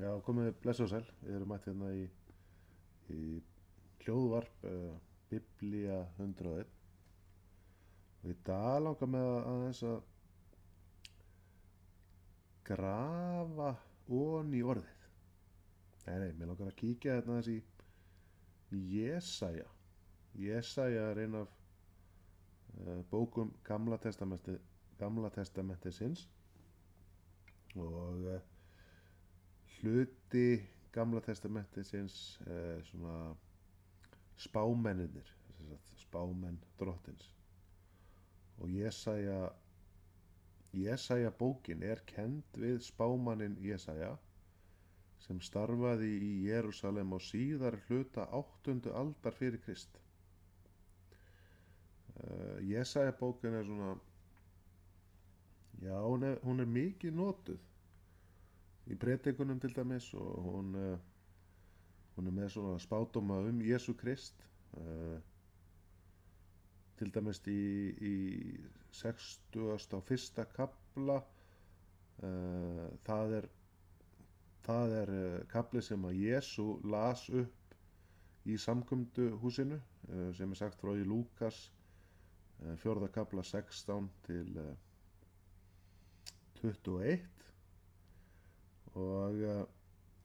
Já, komið blessa og sæl. Við erum mætt hérna í, í hljóðvarp uh, Biblía 101 og í dag langar með að aðeins að grafa ón í orðið. Nei, nei, mér langar að kíkja hérna aðeins í Jesaja. Jesaja er ein af uh, bókum Gamla testamenti Gamla testamentisins og uh, hluti Gamla testamentisins uh, svona spámenninir spámenn drottins. Og Jesaja Jesaja bókin er kend við spámannin Jesaja sem starfaði í Jérúsalem á síðar hluta áttundu aldar fyrir Krist. Uh, Jesaja bókin er svona já, hún er, hún er mikið notuð í breytingunum til dæmis og hún uh, hún er með svona spátuma um Jésu Krist uh, til dæmis í, í 60. á fyrsta kapla uh, það er það er uh, kapli sem að Jésu las upp í samkumdu húsinu sem er sagt frá í Lúkas uh, fjörða kapla 16 til 21 og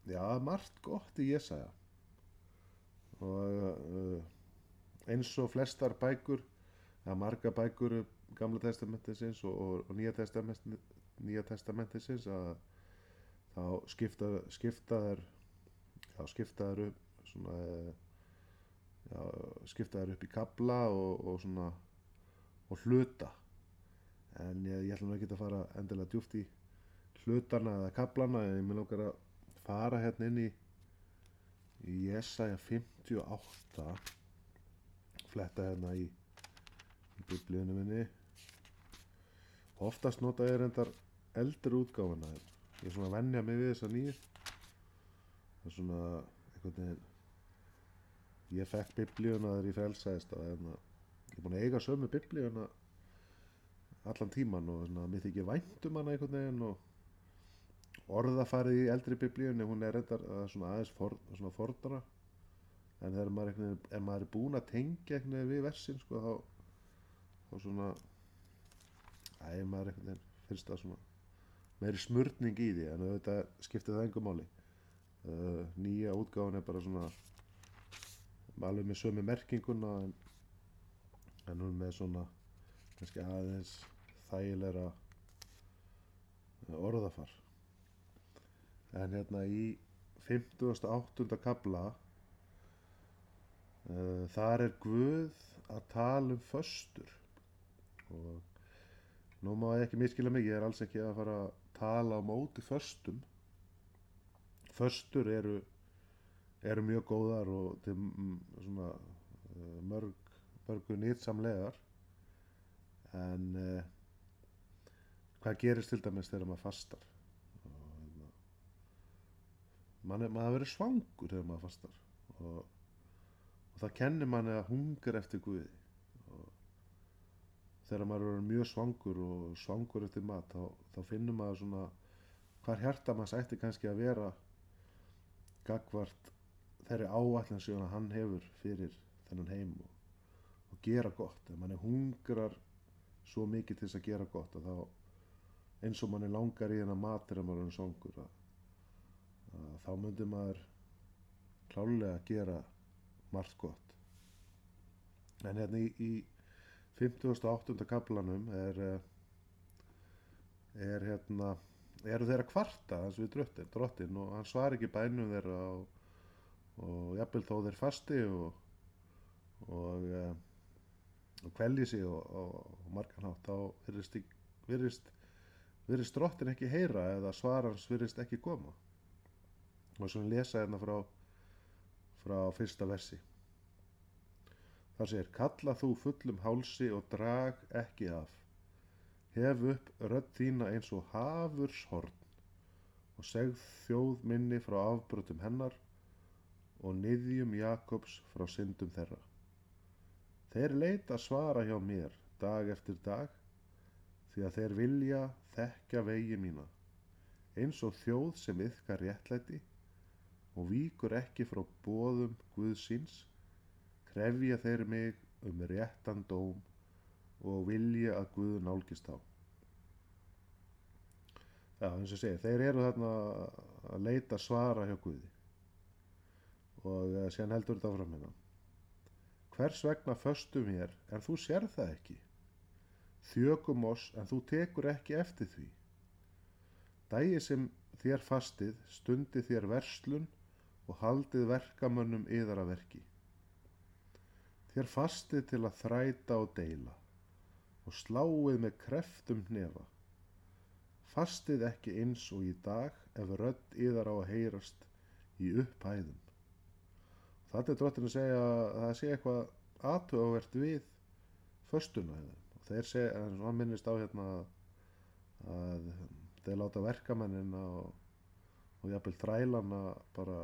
já, margt gott í Jesaja. Og eins og flestar bækur eða marga bækur gamla testamentisins og, og, og nýja, testament, nýja testamentisins að þá skipta, skipta þær já, skipta þær upp svona já, skipta þær upp í kabla og, og svona og hluta. En ég, ég ætla nú ekki að fara endilega djúft í hlutana eða kablana en ég vil okkar að fara hérna inn í í Jesaja 58 fletta hérna í í biblíunum minni. Oftast nota ég reyndar eldri útgáfana ég er svona að vennja mig við þessa nýju. Það er svona einhvern veginn ég fekk biblíuna þegar ég felsæðist að hérna, ég er búin að eiga sömu biblíuna allan tíman og svona, mér þykir væntum hana einhvern veginn og orðafarið í eldri biblíunni hún er reyndar svona aðeins for, fordra en þegar maður, einhvern, maður er búin að tengja við versin sko þá og svona æg maður einhvern veginn finnst það svona meiri smurning í því en auðvitað skiptir það engum máli. Uh, nýja útgáðan er bara svona alveg með sömu merkinguna en, en hún með svona kannski aðeins þægilega orðafar en hérna í 58. kabla uh, þar er Guð að tala um föstur. Og nú má ég ekki miskila mig ég er alls ekki að fara að tala á móti föstum. Föstur eru eru mjög góðar og til svona uh, mörg mörgu nýtsamlegar en uh, hvað gerist til dæmis þegar maður fastar maður verður svangur þegar maður fastar. Og, og það kennir manni að hungur eftir Guði. Og þegar maður verður mjög svangur og svangur eftir mat þá, þá finnur maður svona hvar hjarta maður ætti kannski að vera gagvart þeirri áallan sem hann hefur fyrir þennan heim og, og gera gott. Ef manni hungrar svo mikið til þess að gera gott að þá eins og manni langar í þennan mat þegar maður er svangur að, að þá myndir maður klálega gera margt gott en hérna í, í 58. kaplanum er er hérna eru þeirra kvarta hans við drottin, drottin og hann svar ekki bænum þeirra og, og jafnvel þó þeir fasti og og, og kvelji sig og, og margan hátt þá virðist, drottin ekki heyra eða svarans virðist ekki koma og svo lesa hérna frá frá fyrsta versi Það segir, kalla þú fullum hálsi og drag ekki af. Hef upp rödd þína eins og hafurs horn og segð þjóð minni frá afbrotum hennar og niðjum Jakobs frá syndum þeirra. Þeir leita svara hjá mér dag eftir dag því að þeir vilja þekka vegi mína. eins og þjóð sem yðkar réttlæti og víkur ekki frá bóðum Guðsins, krefja þeir mig um réttan dóm og vilja að Guð nálgist á. Já, eins og segja, þeir eru þarna að leita svara hjá Guði og uh, síðan heldur þetta áfram hérna. Hvers vegna föstum hér en þú sér það ekki? Þjökum oss en þú tekur ekki eftir því. Dægi sem þér fastið stundi þér verslun og haldið verkamönnum yðar að verki. Þér fastið til að þræta og deila og sláið með kreftum hnefa. Fastið ekki eins og í dag ef rödd yðar á að heyrast í upphæðum. Þetta er drottin að segja að það sé eitthvað aðtöðavert við föstuna hefðum. Og þeir segja, en hann minnist á hérna að þeir láta verkamennina og, og jafnvel þrælana bara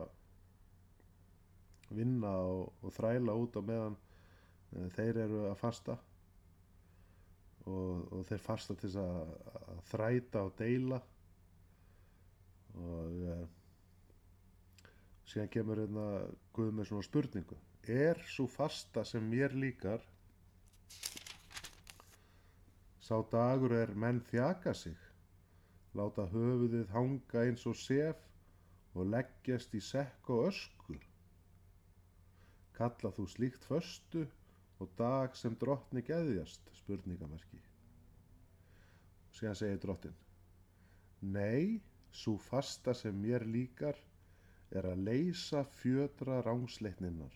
vinna og, og þræla út á meðan e, þeir eru að fasta. Og, og þeir fasta til að, að þræta og deila. Og e, síðan kemur hérna Guð með svona spurningu. Er svo fasta sem mér líkar sá dagur er menn þjaka sig láta höfuðið hanga eins og sef og leggjast í sekk og ösku kalla þú slíkt föstu og dag sem drottni geðjast spurningamerki síðan segir drottin nei, svo fasta sem mér líkar er að leysa fjödra rángsleitninnar,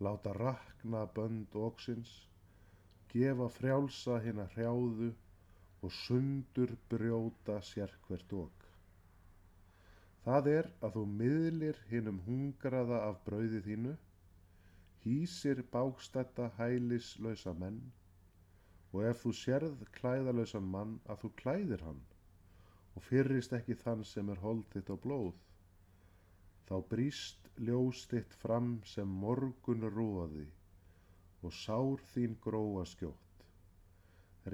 láta rakna bönd óksins, gefa frjálsa hinn að hrjáðu og sundur brjóta sérkvert ók. Það er að þú miðlir hinnum hungraða af brauði þínu, hýsir bákstætta hælislausa menn og ef þú sérð klæðalausan mann að þú klæðir hann og fyrrist ekki þann sem er holdið á blóð Þá bríst ljós þitt fram sem morgun róði og sár þín gróa skjótt.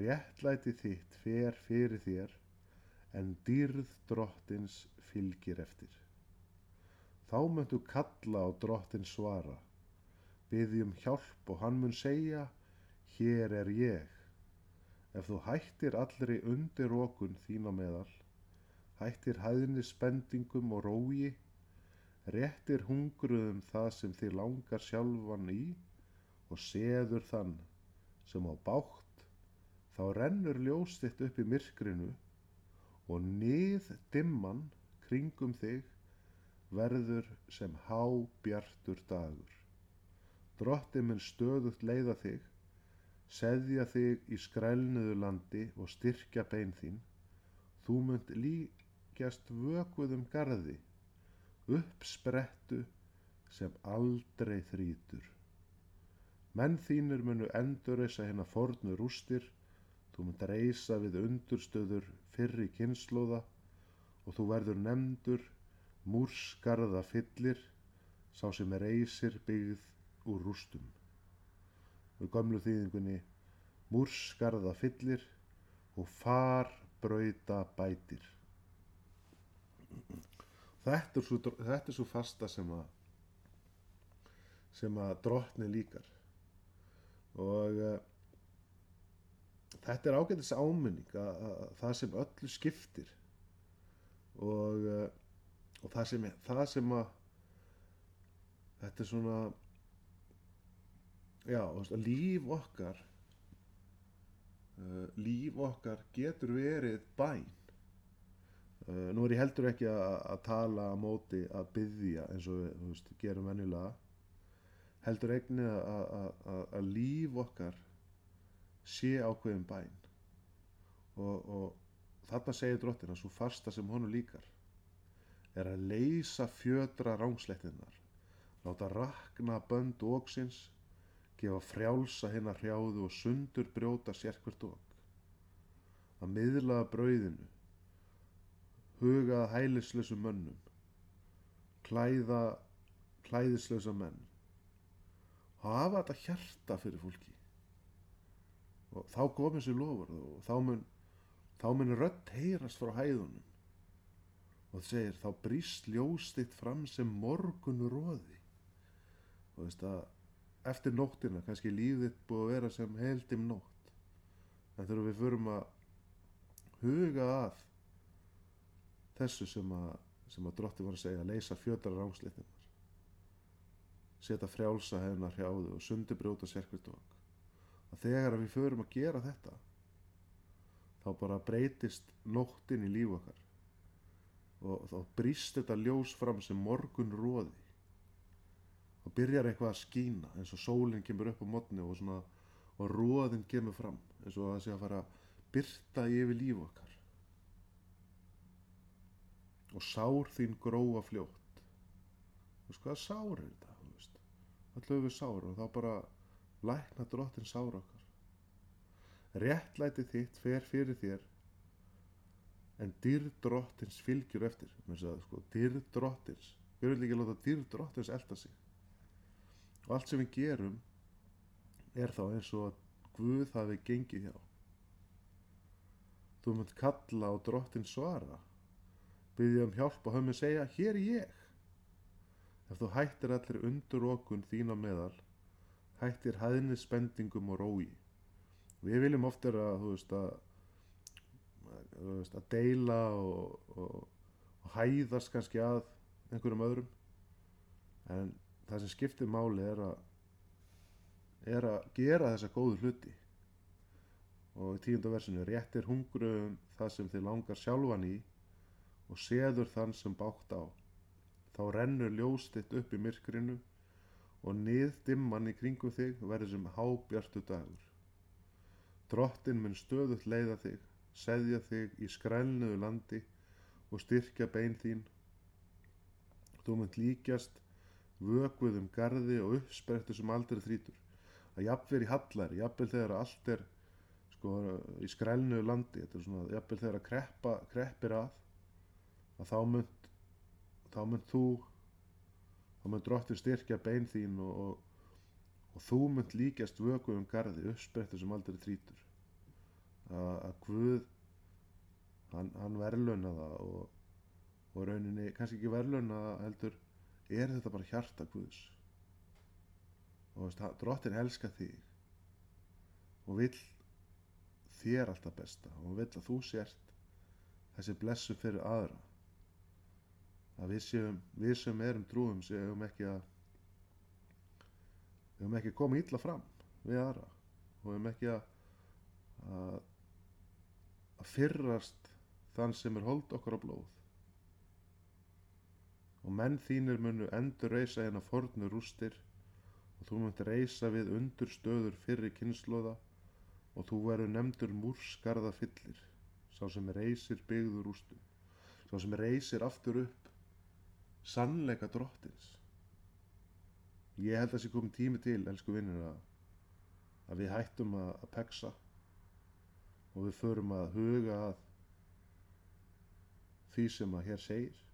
Réttlæti þitt fer fyrir þér en dýrð drottins fylgir eftir. Þá möntu kalla á drottin svara, byggjum hjálp og hann mun segja, hér er ég. Ef þú hættir allri undir okun þín á meðal, hættir hæðni spendingum og rógi, réttir hungruðum það sem þið langar sjálfan í og seður þann sem á bátt, þá rennur ljós þitt upp í myrkrinu og nið dimman kringum þig verður sem há bjartur dagur. Drotti mun stöðugt leiða þig, seðja þig í skrælnuðu landi og styrkja bein þín, þú munt líkjast vökuðum gardi uppsprettu sem aldrei þrítur. Menn þínir munu endurreysa hérna fornu rústir, þú mun reysa við undurstöður fyrri kynnslóða og þú verður nefndur múrskarða fyllir, sá sem reysir byggð úr rústum. Við gömlu þýðingunni múrskarða fyllir og far brauta bætir þetta er svo, þetta er svo fasta sem að sem að drotni líkar og uh, þetta er ágætis áminning að, að, að það sem öllu skiptir og, uh, og það sem, það sem að þetta er svona já, veist, líf okkar uh, líf okkar getur verið bæn. Uh, nú er ég heldur ekki að, að tala á móti að byggja eins og við veist, gerum venjulega. Heldur eigni að, að, að líf okkar sé ákveðin bæn. Og, og þarna segir drottin að svo fasta sem honu líkar er að leysa fjödra rángslettinnar láta rakna bönd óksins gefa frjálsa hennar hrjáðu og sundur brjóta sérkvert ók að miðlaða brauðinu hugað hælislösum mönnum klæða klæðislösa menn hafa þetta hjarta fyrir fólki. Og þá komið sér lofur og þá mun þá mun rött heyrast frá hæðunum. Og það segir þá brýst ljós þitt fram sem morgun róði og veist að eftir nóttina kannski lífið búið að vera sem heldim nótt. En þegar við förum að huga að þessu sem að, að drotti var að segja að leysa fjöldara rángsleitninar setja frjálsa hennar hrjáðu og sundi brjóta sérkvært okk að þegar við förum að gera þetta þá bara breytist nóttin í líf okkar. Og þá brýst þetta ljós fram sem morgun róði og byrjar eitthvað að skína eins og sólinn kemur upp á modni og, svona, og róðin kemur fram eins og það sé að fara að byrta yfir líf okkar. Og sár þín gróa fljótt. Þú veist hvað sár er þetta þú veist? Allir við sár og þá bara lækna drottin sár okkar. Réttlæti þitt fer fyrir þér en dýr drottins fylgjur eftir. Að, sko, dýr drottins við viljum ekki láta dýr drottins elda sig og allt sem við gerum er þá eins og að Guð hafi gengið hjá. Þú munt kalla og drottin svara. Byggja um hjálp og höfum segja hér er ég. Ef þú hættir allir undur okkur þín á meðal hættir hæðni spendingum og rói. Við viljum ofta að þú veist að þú veist að deila og, og, og hæðast kannski að einhverjum öðrum. En það sem skiptir máli er að er að gera þessa góðu hluti. Og í tíundaversinu réttir hungruðum það sem þið langar sjálfan í og seður þann sem bátt á. Þá rennur ljóstitt upp í myrkrinu og niðdimman í kringum þig verður sem hábjartu dagur. Drottin mun stöðut leiða þig seðja þig í skrælnuðu landi og styrkja bein þín. Þú mun líkjast vökuð um gardi og uppsprettu sem aldrei þrítur. Að jafnvel í hallari, jafnvel þegar allt er sko í skrælnu landi, þetta er svona jafnvel þegar að kreppa, kreppir að að þá mynd þá mynd þú þá mynd drottin styrkja bein þín og, og, og þú mynd líkjast vökuð um gardi, uppsprettu sem aldrei þrítur. Að, að Guð hann, hann verðluna það og, og rauninni kannski ekki verðluna heldur er þetta bara hjarta Guðs? Og veist, drottin elska þig. Og vill þér alltaf besta. Og vill að þú sért þessi blessu fyrir aðra. Að við séum við sem erum trúum séum ekki að við höfum ekki komið ítla fram við aðra. Og við höfum ekki að að, að fyrrast þann sem er hold okkur á blóð og menn þínir munu endur reysa hérna fornu rústir og þú munt reysa við undur stöður fyrri kynnslóða og þú veru nefndur múrskarða fyllir sá sem reysir byggður rústum sá sem reysir aftur upp sannleika drottins. Ég held að það sé komið tími til elsku vinnir að, að við hættum að, að peksa og við förum að huga að því sem að hér segir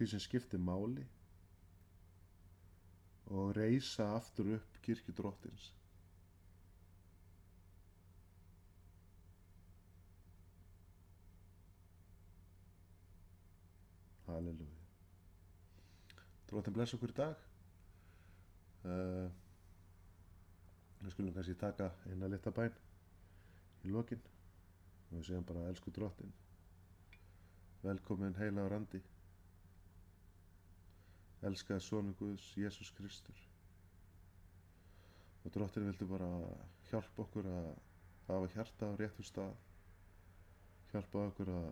því sem skiptir máli og reysa aftur upp kirkju drottins. Halleluja. Drottin bless okkur í dag. Uh, við skulum kannski taka eina lita bæn í lokin og við segjum bara elsku drottin. Velkomin heila á randi elskaði Sónu Guðs, Jésús Kristur. Og drottin vildi bara hjálpa okkur að hafa hjarta á réttum stað, hjálpa okkur að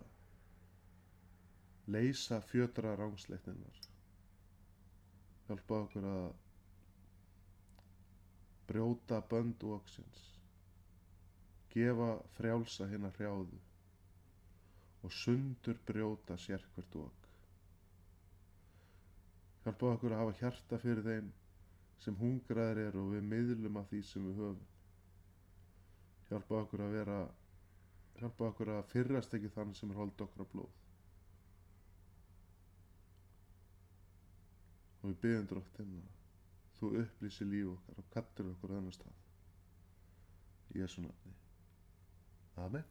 leysa fjötra rángsleikninnar, hjálpa okkur að brjóta bönd óksins, gefa frjálsa hinn að hrjáðu og sundur brjóta sérkvert ók. Hjálpa okkur að hafa hjarta fyrir þeim sem hungraðir er og við miðlum af því sem við höfum. Hjálpa okkur að vera, hjálpa okkur að fyrrast ekki þann sem er hold okkur að blóð. Og við byggjum dróttinn að þú upplýsi líf okkar og kattur okkur á þennan stað. Í Jésu nafni. Amen.